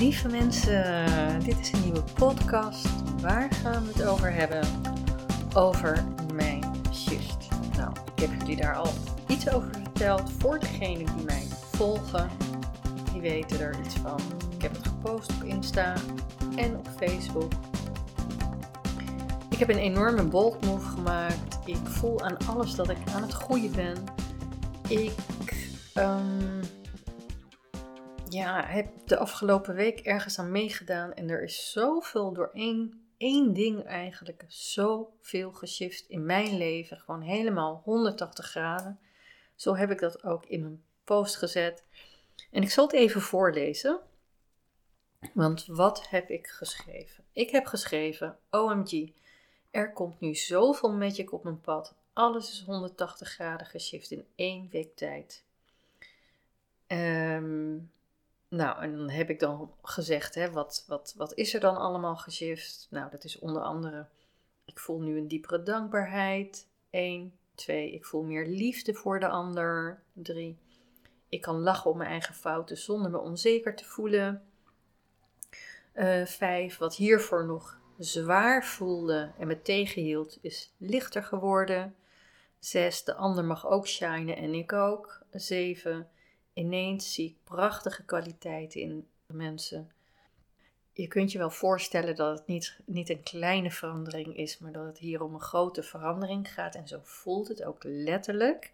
Lieve mensen, dit is een nieuwe podcast. Waar gaan we het over hebben? Over mijn shift. Nou, ik heb jullie daar al iets over verteld. Voor degenen die mij volgen, die weten er iets van. Ik heb het gepost op Insta en op Facebook. Ik heb een enorme bold move gemaakt. Ik voel aan alles dat ik aan het groeien ben. Ik um, ja, heb de afgelopen week ergens aan meegedaan en er is zoveel door één, één ding eigenlijk, zoveel geshift in mijn leven. Gewoon helemaal 180 graden. Zo heb ik dat ook in mijn post gezet. En ik zal het even voorlezen. Want wat heb ik geschreven? Ik heb geschreven: OMG, er komt nu zoveel magic op mijn pad. Alles is 180 graden geshift in één week tijd. Um, nou, en dan heb ik dan gezegd, hè, wat, wat, wat is er dan allemaal geshift? Nou, dat is onder andere, ik voel nu een diepere dankbaarheid. 1, 2, ik voel meer liefde voor de ander. 3, ik kan lachen om mijn eigen fouten zonder me onzeker te voelen. Uh, 5, wat hiervoor nog zwaar voelde en me tegenhield, is lichter geworden. 6, de ander mag ook shinen en ik ook. 7, ineens zie ik prachtige kwaliteiten in mensen. Je kunt je wel voorstellen dat het niet, niet een kleine verandering is, maar dat het hier om een grote verandering gaat. En zo voelt het ook letterlijk.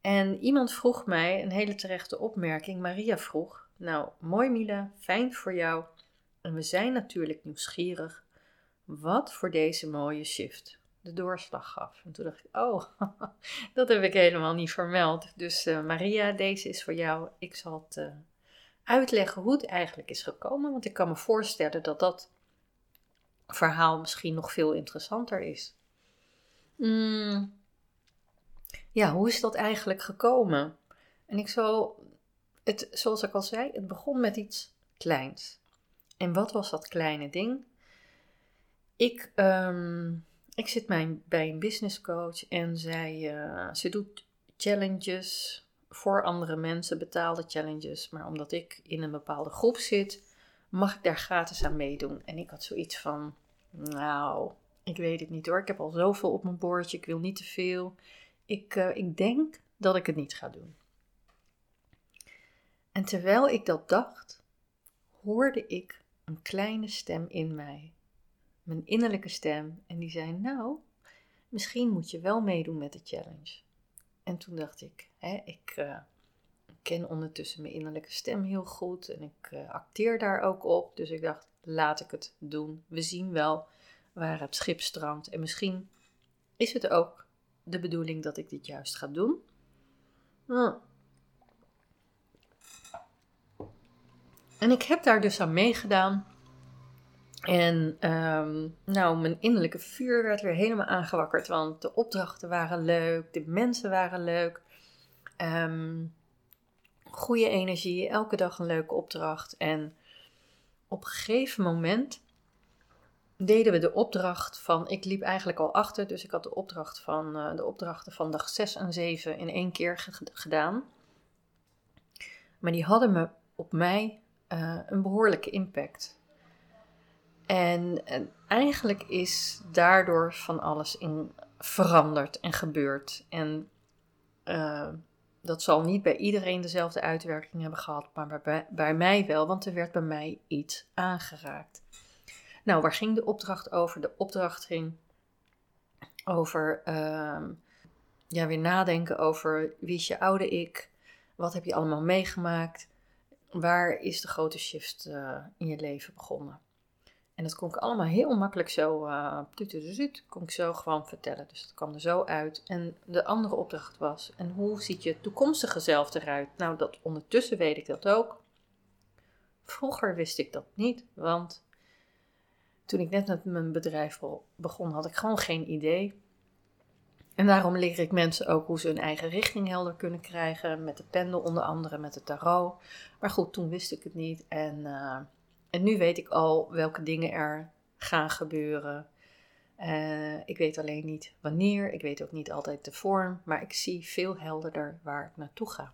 En iemand vroeg mij een hele terechte opmerking. Maria vroeg: Nou, mooi Mila, fijn voor jou. En we zijn natuurlijk nieuwsgierig. Wat voor deze mooie shift? De doorslag gaf. En toen dacht ik, oh, dat heb ik helemaal niet vermeld. Dus uh, Maria, deze is voor jou. Ik zal het uh, uitleggen hoe het eigenlijk is gekomen. Want ik kan me voorstellen dat dat verhaal misschien nog veel interessanter is. Mm, ja, hoe is dat eigenlijk gekomen? En ik zal, het, zoals ik al zei, het begon met iets kleins. En wat was dat kleine ding? Ik um, ik zit bij een business coach en zij, uh, ze doet challenges voor andere mensen, betaalde challenges. Maar omdat ik in een bepaalde groep zit, mag ik daar gratis aan meedoen. En ik had zoiets van, nou, ik weet het niet hoor. Ik heb al zoveel op mijn bordje, ik wil niet te veel. Ik, uh, ik denk dat ik het niet ga doen. En terwijl ik dat dacht, hoorde ik een kleine stem in mij mijn innerlijke stem. En die zei: Nou, misschien moet je wel meedoen met de challenge. En toen dacht ik: hè, Ik uh, ken ondertussen mijn innerlijke stem heel goed en ik uh, acteer daar ook op. Dus ik dacht: Laat ik het doen. We zien wel waar het schip strandt. En misschien is het ook de bedoeling dat ik dit juist ga doen. Hm. En ik heb daar dus aan meegedaan. En um, nou, mijn innerlijke vuur werd weer helemaal aangewakkerd, want de opdrachten waren leuk, de mensen waren leuk. Um, goede energie, elke dag een leuke opdracht. En op een gegeven moment deden we de opdracht van, ik liep eigenlijk al achter, dus ik had de opdracht van uh, de opdrachten van dag 6 en 7 in één keer gedaan. Maar die hadden me op mij uh, een behoorlijke impact. En, eigenlijk is daardoor van alles in veranderd en gebeurd. En uh, dat zal niet bij iedereen dezelfde uitwerking hebben gehad, maar bij, mij wel, want er werd bij mij iets aangeraakt. Nou, waar ging de opdracht over? De opdracht ging over uh, ja, weer nadenken over wie is je oude ik, wat heb je allemaal meegemaakt, waar is de grote shift uh, in je leven begonnen. En dat kon ik allemaal heel makkelijk zo, uh, kon ik zo gewoon vertellen. Dus dat kwam er zo uit. En de andere opdracht was, en hoe ziet je toekomstige zelf eruit? Nou, dat, ondertussen weet ik dat ook. Vroeger wist ik dat niet, want toen ik net met mijn bedrijf begon, had ik gewoon geen idee. En daarom leer ik mensen ook hoe ze hun eigen richting helder kunnen krijgen. Met de pendel onder andere, met de tarot. Maar goed, toen wist ik het niet. En... Uh, en nu weet ik al welke dingen er gaan gebeuren. Uh, ik weet alleen niet wanneer, ik weet ook niet altijd de vorm, maar ik zie veel helderder waar ik naartoe ga.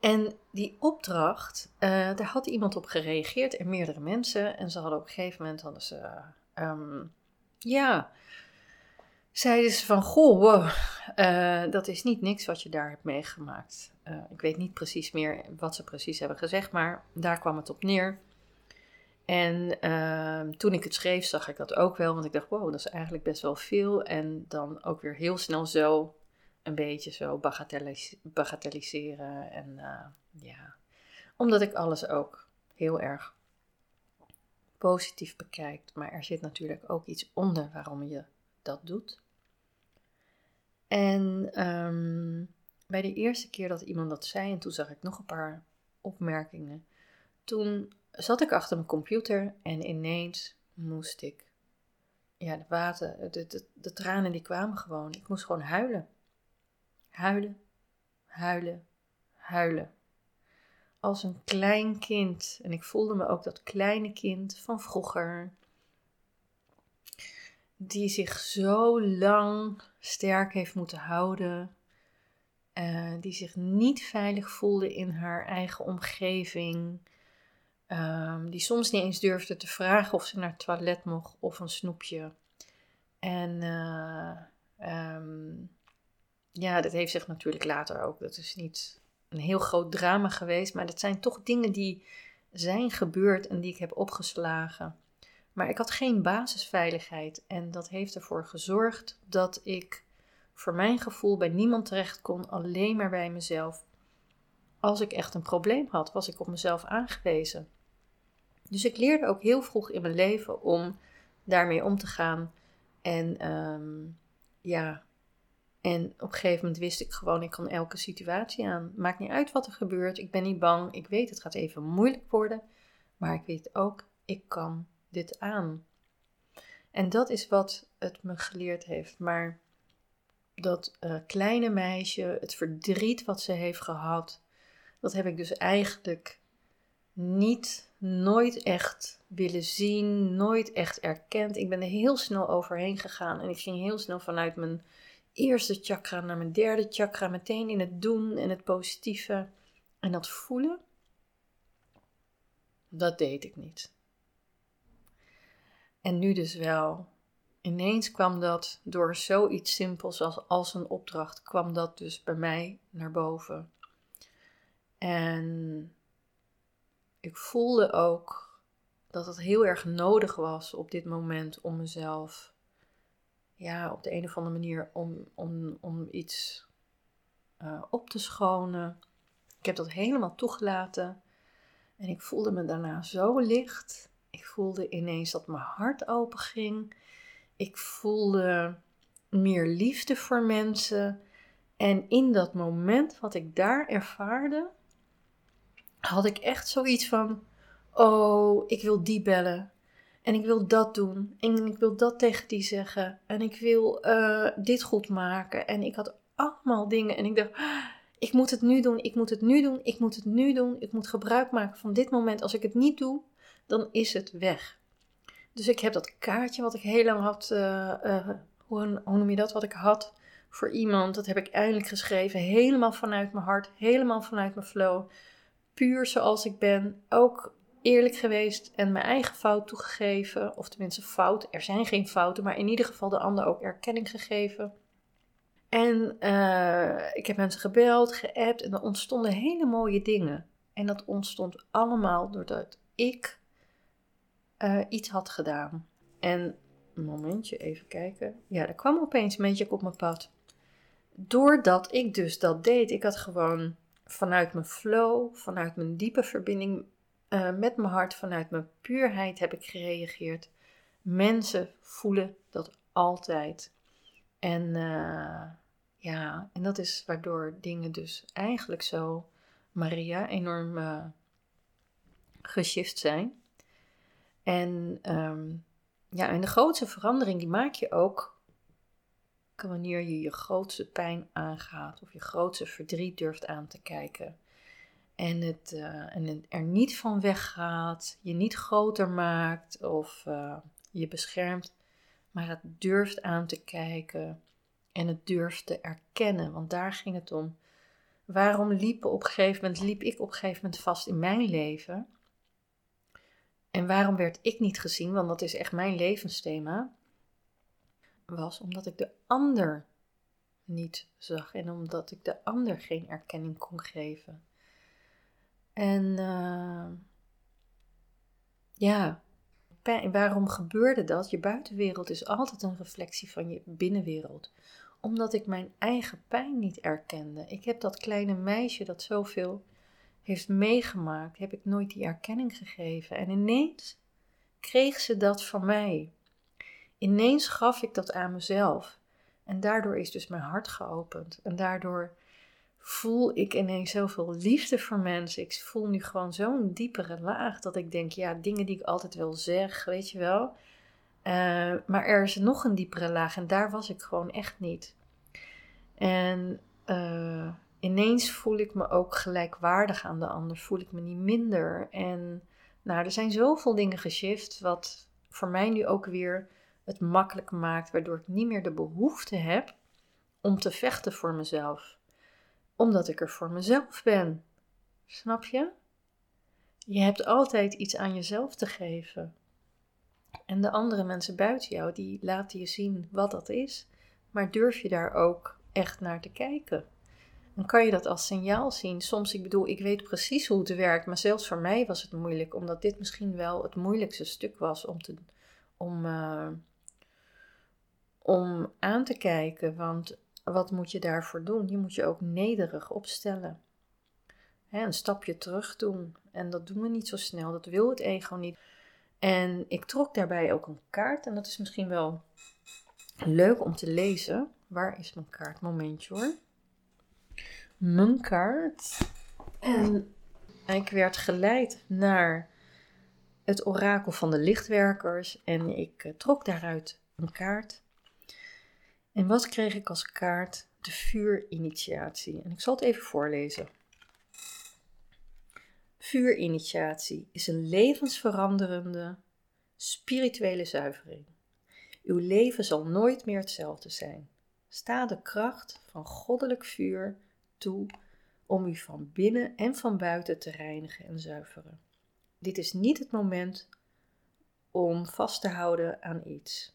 En die opdracht, uh, daar had iemand op gereageerd en meerdere mensen. En ze hadden op een gegeven moment hadden ze, um, ja, zeiden ze van, goh, wow, uh, dat is niet niks wat je daar hebt meegemaakt. Uh, ik weet niet precies meer wat ze precies hebben gezegd, maar daar kwam het op neer. En uh, toen ik het schreef, zag ik dat ook wel, want ik dacht, wow, dat is eigenlijk best wel veel. En dan ook weer heel snel zo een beetje zo bagatellis bagatelliseren. En uh, ja, omdat ik alles ook heel erg positief bekijk. Maar er zit natuurlijk ook iets onder waarom je dat doet. En um, bij de eerste keer dat iemand dat zei, en toen zag ik nog een paar opmerkingen, toen zat ik achter mijn computer en ineens moest ik, ja, de water, de, de, de tranen die kwamen gewoon. Ik moest gewoon huilen. Huilen, huilen, huilen. Als een klein kind. En ik voelde me ook dat kleine kind van vroeger. Die zich zo lang sterk heeft moeten houden. Uh, die zich niet veilig voelde in haar eigen omgeving. Um, die soms niet eens durfde te vragen of ze naar het toilet mocht of een snoepje. En uh, um, ja, dat heeft zich natuurlijk later ook. Dat is niet een heel groot drama geweest, maar dat zijn toch dingen die zijn gebeurd en die ik heb opgeslagen. Maar ik had geen basisveiligheid en dat heeft ervoor gezorgd dat ik voor mijn gevoel bij niemand terecht kon, alleen maar bij mezelf. Als ik echt een probleem had, was ik op mezelf aangewezen. Dus ik leerde ook heel vroeg in mijn leven om daarmee om te gaan. En um, ja, en op een gegeven moment wist ik gewoon, ik kan elke situatie aan. Maakt niet uit wat er gebeurt. Ik ben niet bang. Ik weet, het gaat even moeilijk worden. Maar ik weet ook, ik kan dit aan. En dat is wat het me geleerd heeft. Maar dat uh, kleine meisje, het verdriet wat ze heeft gehad, dat heb ik dus eigenlijk niet, nooit echt willen zien, nooit echt erkend. Ik ben er heel snel overheen gegaan en ik ging heel snel vanuit mijn eerste chakra naar mijn derde chakra, meteen in het doen en het positieve en dat voelen. Dat deed ik niet. En nu dus wel. Ineens kwam dat door zoiets simpels als, als een opdracht, kwam dat dus bij mij naar boven. En ik voelde ook dat het heel erg nodig was op dit moment om mezelf ja, op de een of andere manier om, om, om iets uh, op te schonen. Ik heb dat helemaal toegelaten. En ik voelde me daarna zo licht. Ik voelde ineens dat mijn hart open ging. Ik voelde meer liefde voor mensen. En in dat moment wat ik daar ervaarde, had ik echt zoiets van: Oh, ik wil die bellen. En ik wil dat doen. En ik wil dat tegen die zeggen. En ik wil uh, dit goed maken. En ik had allemaal dingen. En ik dacht, ik moet het nu doen. Ik moet het nu doen. Ik moet het nu doen. Ik moet gebruik maken van dit moment. Als ik het niet doe, dan is het weg. Dus ik heb dat kaartje wat ik heel lang had. Uh, uh, hoe, noem je dat? Wat ik had voor iemand. Dat heb ik eindelijk geschreven. Helemaal vanuit mijn hart. Helemaal vanuit mijn flow. Puur zoals ik ben. Ook eerlijk geweest en mijn eigen fout toegegeven. Of tenminste fout. Er zijn geen fouten, maar in ieder geval de ander ook erkenning gegeven. En uh, ik heb mensen gebeld, geappt en er ontstonden hele mooie dingen. En dat ontstond allemaal doordat ik uh, iets had gedaan. En een momentje, even kijken. Ja, er kwam opeens een beetje op mijn pad. Doordat ik dus dat deed, ik had gewoon vanuit mijn flow, vanuit mijn diepe verbinding uh, met mijn hart, vanuit mijn puurheid heb ik gereageerd. Mensen voelen dat altijd. En uh, ja, en dat is waardoor dingen dus eigenlijk zo, Maria, enorm uh, geshift zijn. En, um, ja, en de grootste verandering die maak je ook wanneer je je grootste pijn aangaat of je grootste verdriet durft aan te kijken en het, uh, en het er niet van weggaat, je niet groter maakt of uh, je beschermt, maar het durft aan te kijken en het durft te erkennen, want daar ging het om. waarom liep, op gegeven moment, liep ik op een gegeven moment vast in mijn leven? En waarom werd ik niet gezien? Want dat is echt mijn levensthema. Was omdat ik de ander niet zag en omdat ik de ander geen erkenning kon geven. En uh, ja, waarom gebeurde dat? Je buitenwereld is altijd een reflectie van je binnenwereld. Omdat ik mijn eigen pijn niet erkende. Ik heb dat kleine meisje dat zoveel heeft meegemaakt, heb ik nooit die erkenning gegeven. En ineens kreeg ze dat van mij. Ineens gaf ik dat aan mezelf. En daardoor is dus mijn hart geopend. En daardoor voel ik ineens zoveel liefde voor mensen. Ik voel nu gewoon zo'n diepere laag dat ik denk, ja, dingen die ik altijd wel zeg, weet je wel. Eh, maar er is nog een diepere laag en daar was ik gewoon echt niet. En uh, ineens voel ik me ook gelijkwaardig aan de ander, voel ik me niet minder. En nou, er zijn zoveel dingen geshift, wat voor mij nu ook weer het makkelijk maakt, waardoor ik niet meer de behoefte heb om te vechten voor mezelf. Omdat ik er voor mezelf ben. Snap je? Je hebt altijd iets aan jezelf te geven. En de andere mensen buiten jou, die laten je zien wat dat is. Maar durf je daar ook echt naar te kijken? Dan kan je dat als signaal zien. Soms, ik bedoel, ik weet precies hoe het werkt, maar zelfs voor mij was het moeilijk, omdat dit misschien wel het moeilijkste stuk was om, te, om, uh, om aan te kijken. Want wat moet je daarvoor doen? Je moet je ook nederig opstellen. Hè, een stapje terug doen. En dat doen we niet zo snel, dat wil het ego niet. En ik trok daarbij ook een kaart, en dat is misschien wel leuk om te lezen. Waar is mijn kaart? Momentje hoor mijn kaart. En ik werd geleid naar het orakel van de lichtwerkers en ik eh, trok daaruit een kaart. En wat kreeg ik als kaart? De vuurinitiatie. En ik zal het even voorlezen. Vuurinitiatie is een levensveranderende spirituele zuivering. Uw leven zal nooit meer hetzelfde zijn. Sta de kracht van goddelijk vuur toe om u van binnen en van buiten te reinigen en zuiveren. Dit is niet het moment om vast te houden aan iets.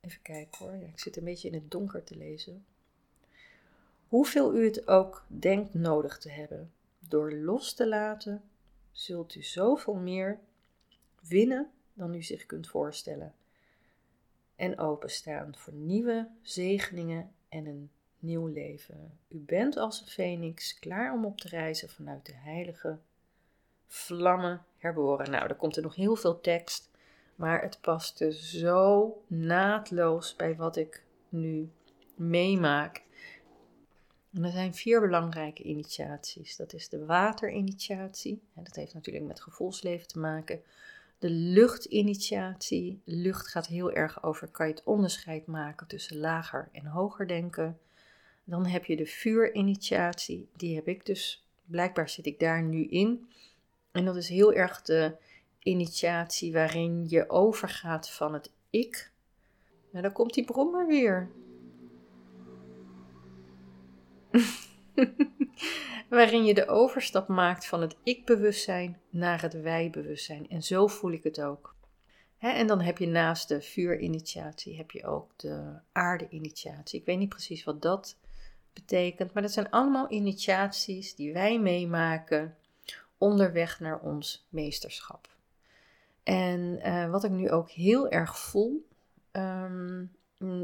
Even kijken hoor, ja, ik zit een beetje in het donker te lezen. Hoeveel u het ook denkt nodig te hebben, door los te laten, zult u zoveel meer winnen dan u zich kunt voorstellen. En openstaan voor nieuwe zegeningen en een nieuw leven. U bent als een feniks klaar om op te reizen vanuit de heilige vlammen herboren. Nou, er komt er nog heel veel tekst, maar het paste zo naadloos bij wat ik nu meemaak. En er zijn vier belangrijke initiaties. Dat is de waterinitiatie. En dat heeft natuurlijk met gevoelsleven te maken. De luchtinitiatie. Lucht gaat heel erg over, kan je het onderscheid maken tussen lager en hoger denken. Dan heb je de vuurinitiatie, die heb ik dus, blijkbaar zit ik daar nu in. En dat is heel erg de initiatie waarin je overgaat van het ik. Nou, dan komt die brommer weer. waarin je de overstap maakt van het ik-bewustzijn naar het wij-bewustzijn. En zo voel ik het ook. en dan heb je naast de vuurinitiatie heb je ook de aarde-initiatie. Ik weet niet precies wat dat betekent. Maar dat zijn allemaal initiaties die wij meemaken onderweg naar ons meesterschap. En uh, wat ik nu ook heel erg voel, um,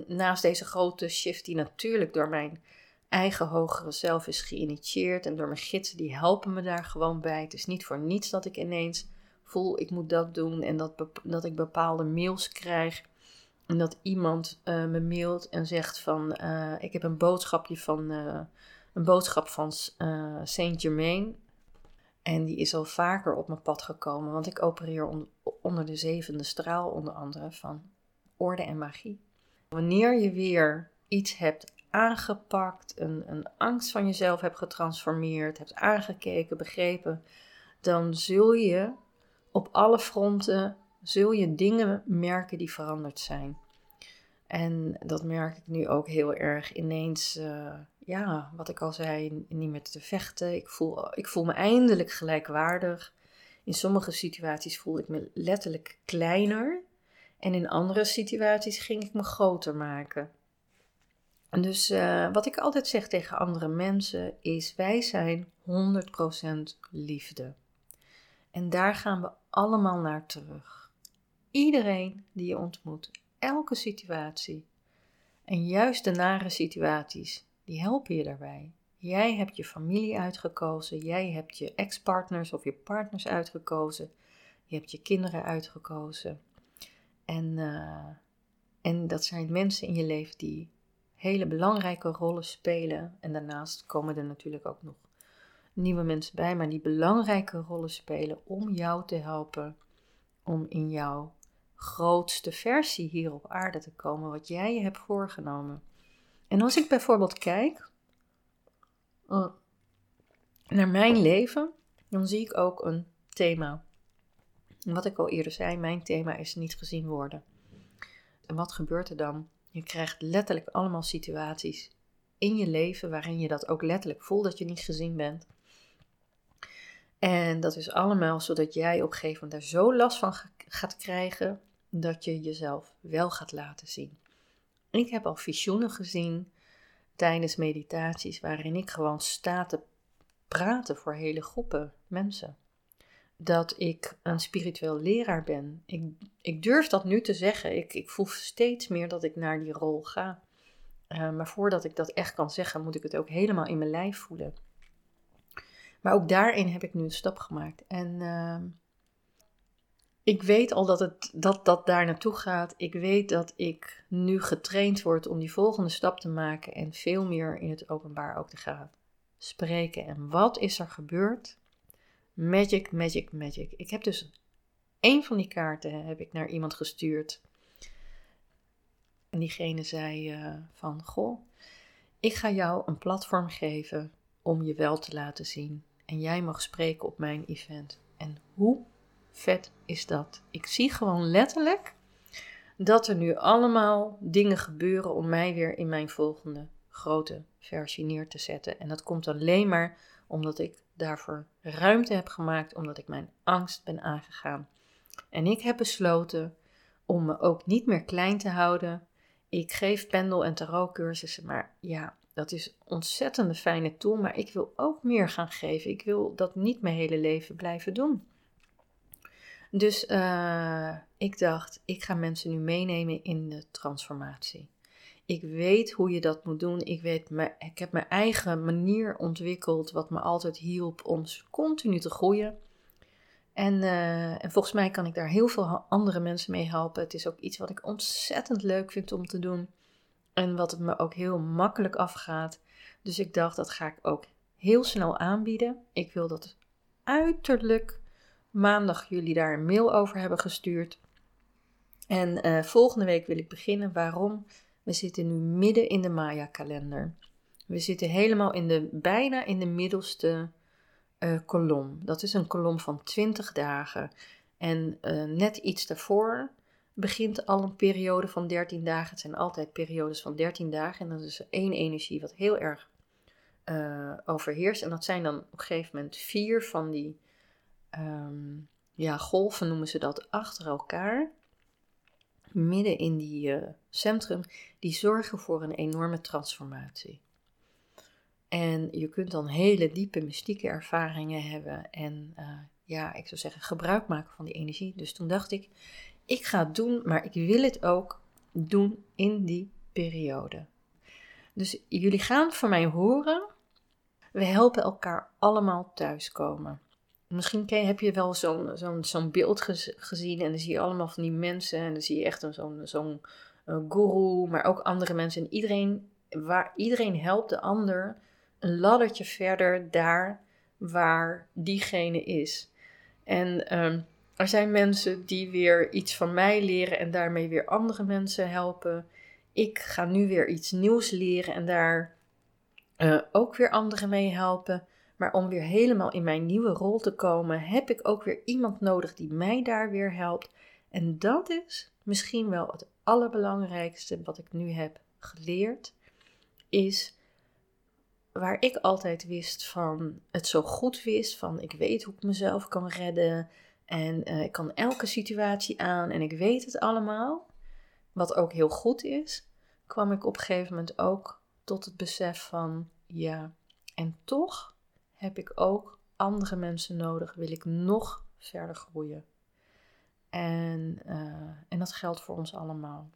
naast deze grote shift die natuurlijk door mijn eigen hogere zelf is geïnitieerd en door mijn gidsen, die helpen me daar gewoon bij. Het is niet voor niets dat ik ineens voel, ik moet dat doen en dat, dat ik bepaalde mails krijg en dat iemand uh, me mailt en zegt van uh, ik heb een boodschapje van uh, een boodschap van Saint Germain. En die is al vaker op mijn pad gekomen, want ik opereer on onder de zevende straal, onder andere van orde en magie. Wanneer je weer iets hebt aangepakt, een, een angst van jezelf hebt getransformeerd, hebt aangekeken, begrepen, dan zul je op alle fronten zul je dingen merken die veranderd zijn. En dat merk ik nu ook heel erg. Ineens, uh, ja, wat ik al zei, niet meer te vechten. Ik voel, ik voel me eindelijk gelijkwaardig. In sommige situaties voel ik me letterlijk kleiner. En in andere situaties ging ik me groter maken. Dus uh, wat ik altijd zeg tegen andere mensen is: wij zijn 100% liefde. En daar gaan we allemaal naar terug. Iedereen die je ontmoet, elke situatie. En juist de nare situaties, die helpen je daarbij. Jij hebt je familie uitgekozen, jij hebt je ex-partners of je partners uitgekozen, je hebt je kinderen uitgekozen. En, uh, en dat zijn mensen in je leven die hele belangrijke rollen spelen. En daarnaast komen er natuurlijk ook nog nieuwe mensen bij, maar die belangrijke rollen spelen om jou te helpen om in jouw grootste versie hier op aarde te komen, wat jij je hebt voorgenomen. En als ik bijvoorbeeld kijk uh, naar mijn leven, dan zie ik ook een thema. wat ik al eerder zei, mijn thema is niet gezien worden. En wat gebeurt er dan? Je krijgt letterlijk allemaal situaties in je leven waarin je dat ook letterlijk voelt dat je niet gezien bent. En dat is allemaal zodat jij op een gegeven moment daar zo last van gaat krijgen dat je jezelf wel gaat laten zien. Ik heb al visioenen gezien tijdens meditaties waarin ik gewoon sta te praten voor hele groepen mensen. Dat ik een spiritueel leraar ben. Ik, ik durf dat nu te zeggen. Ik, ik voel steeds meer dat ik naar die rol ga. Uh, maar voordat ik dat echt kan zeggen, moet ik het ook helemaal in mijn lijf voelen. Maar ook daarin heb ik nu een stap gemaakt. En uh, ik weet al dat, het, dat dat daar naartoe gaat. Ik weet dat ik nu getraind word om die volgende stap te maken en veel meer in het openbaar ook te gaan spreken. En wat is er gebeurd? Magic, magic, magic. Ik heb dus één van die kaarten heb ik naar iemand gestuurd. En diegene zei uh, van, goh, ik ga jou een platform geven om je wel te laten zien. En jij mag spreken op mijn event. En hoe vet is dat? Ik zie gewoon letterlijk dat er nu allemaal dingen gebeuren om mij weer in mijn volgende grote versie neer te zetten. En dat komt alleen maar omdat ik daarvoor ruimte heb gemaakt, omdat ik mijn angst ben aangegaan. En ik heb besloten om me ook niet meer klein te houden. Ik geef pendel- en tarotcursussen, maar ja, dat is een ontzettende fijne tool, maar ik wil ook meer gaan geven. Ik wil dat niet mijn hele leven blijven doen. Dus uh, ik dacht, ik ga mensen nu meenemen in de transformatie. Ik weet hoe je dat moet doen. Ik, weet, ik heb mijn eigen manier ontwikkeld, wat me altijd hielp om continu te groeien. En, uh, en volgens mij kan ik daar heel veel andere mensen mee helpen. Het is ook iets wat ik ontzettend leuk vind om te doen. En wat het me ook heel makkelijk afgaat. Dus ik dacht, dat ga ik ook heel snel aanbieden. Ik wil dat uiterlijk maandag jullie daar een mail over hebben gestuurd. En uh, volgende week wil ik beginnen. Waarom? We zitten nu midden in de Maya-kalender. We zitten helemaal in de, bijna in de middelste uh, kolom. Dat is een kolom van 20 dagen. En uh, net iets daarvoor begint al een periode van 13 dagen. Het zijn altijd periodes van 13 dagen. En dat is één energie wat heel erg overheerst. En dat zijn dan op een gegeven moment vier van die um, ja, golven, noemen ze dat, achter elkaar. Midden in die uh, centrum, die zorgen voor een enorme transformatie. En je kunt dan hele diepe mystieke ervaringen hebben en uh, ja, ik zou zeggen gebruik maken van die energie. Dus toen dacht ik, ik ga het doen, maar ik wil het ook doen in die periode. Dus jullie gaan van mij horen. We helpen elkaar allemaal thuiskomen. Misschien heb je wel zo'n beeld gezien en dan zie je allemaal van die mensen en dan zie je echt zo'n zo'n uh, guru, maar ook andere mensen. En iedereen, waar, iedereen helpt de ander een laddertje verder daar waar diegene is. En um, er zijn mensen die weer iets van mij leren en daarmee weer andere mensen helpen. Ik ga nu weer iets nieuws leren en daar uh, ook weer anderen mee helpen. Maar om weer helemaal in mijn nieuwe rol te komen, heb ik ook weer iemand nodig die mij daar weer helpt. En dat is misschien wel het allerbelangrijkste wat ik nu heb geleerd, is waar ik altijd wist van het zo goed wist, van ik weet hoe ik mezelf kan redden en eh, ik kan elke situatie aan en ik weet het allemaal, wat ook heel goed is, kwam ik op een gegeven moment ook tot het besef van ja, en toch heb ik ook andere mensen nodig, wil ik nog verder groeien. En, uh, en dat geldt voor ons allemaal.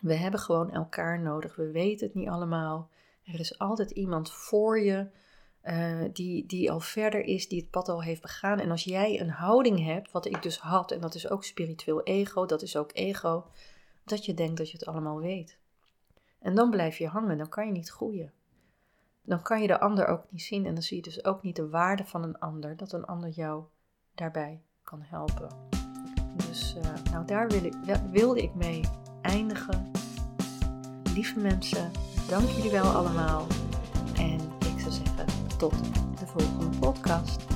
We hebben gewoon elkaar nodig. We weten het niet allemaal. Er is altijd iemand voor je uh, die, die al verder is, die het pad al heeft begaan. En als jij een houding hebt, wat ik dus had, en dat is ook spiritueel ego, dat is ook ego, dat je denkt dat je het allemaal weet. En dan blijf je hangen, dan kan je niet groeien. Dan kan je de ander ook niet zien en dan zie je dus ook niet de waarde van een ander, dat een ander jou daarbij kan helpen. Dus uh, nou, daar wil ik, wilde ik mee eindigen. Lieve mensen, dank jullie wel allemaal. En ik zou zeggen, tot de volgende podcast.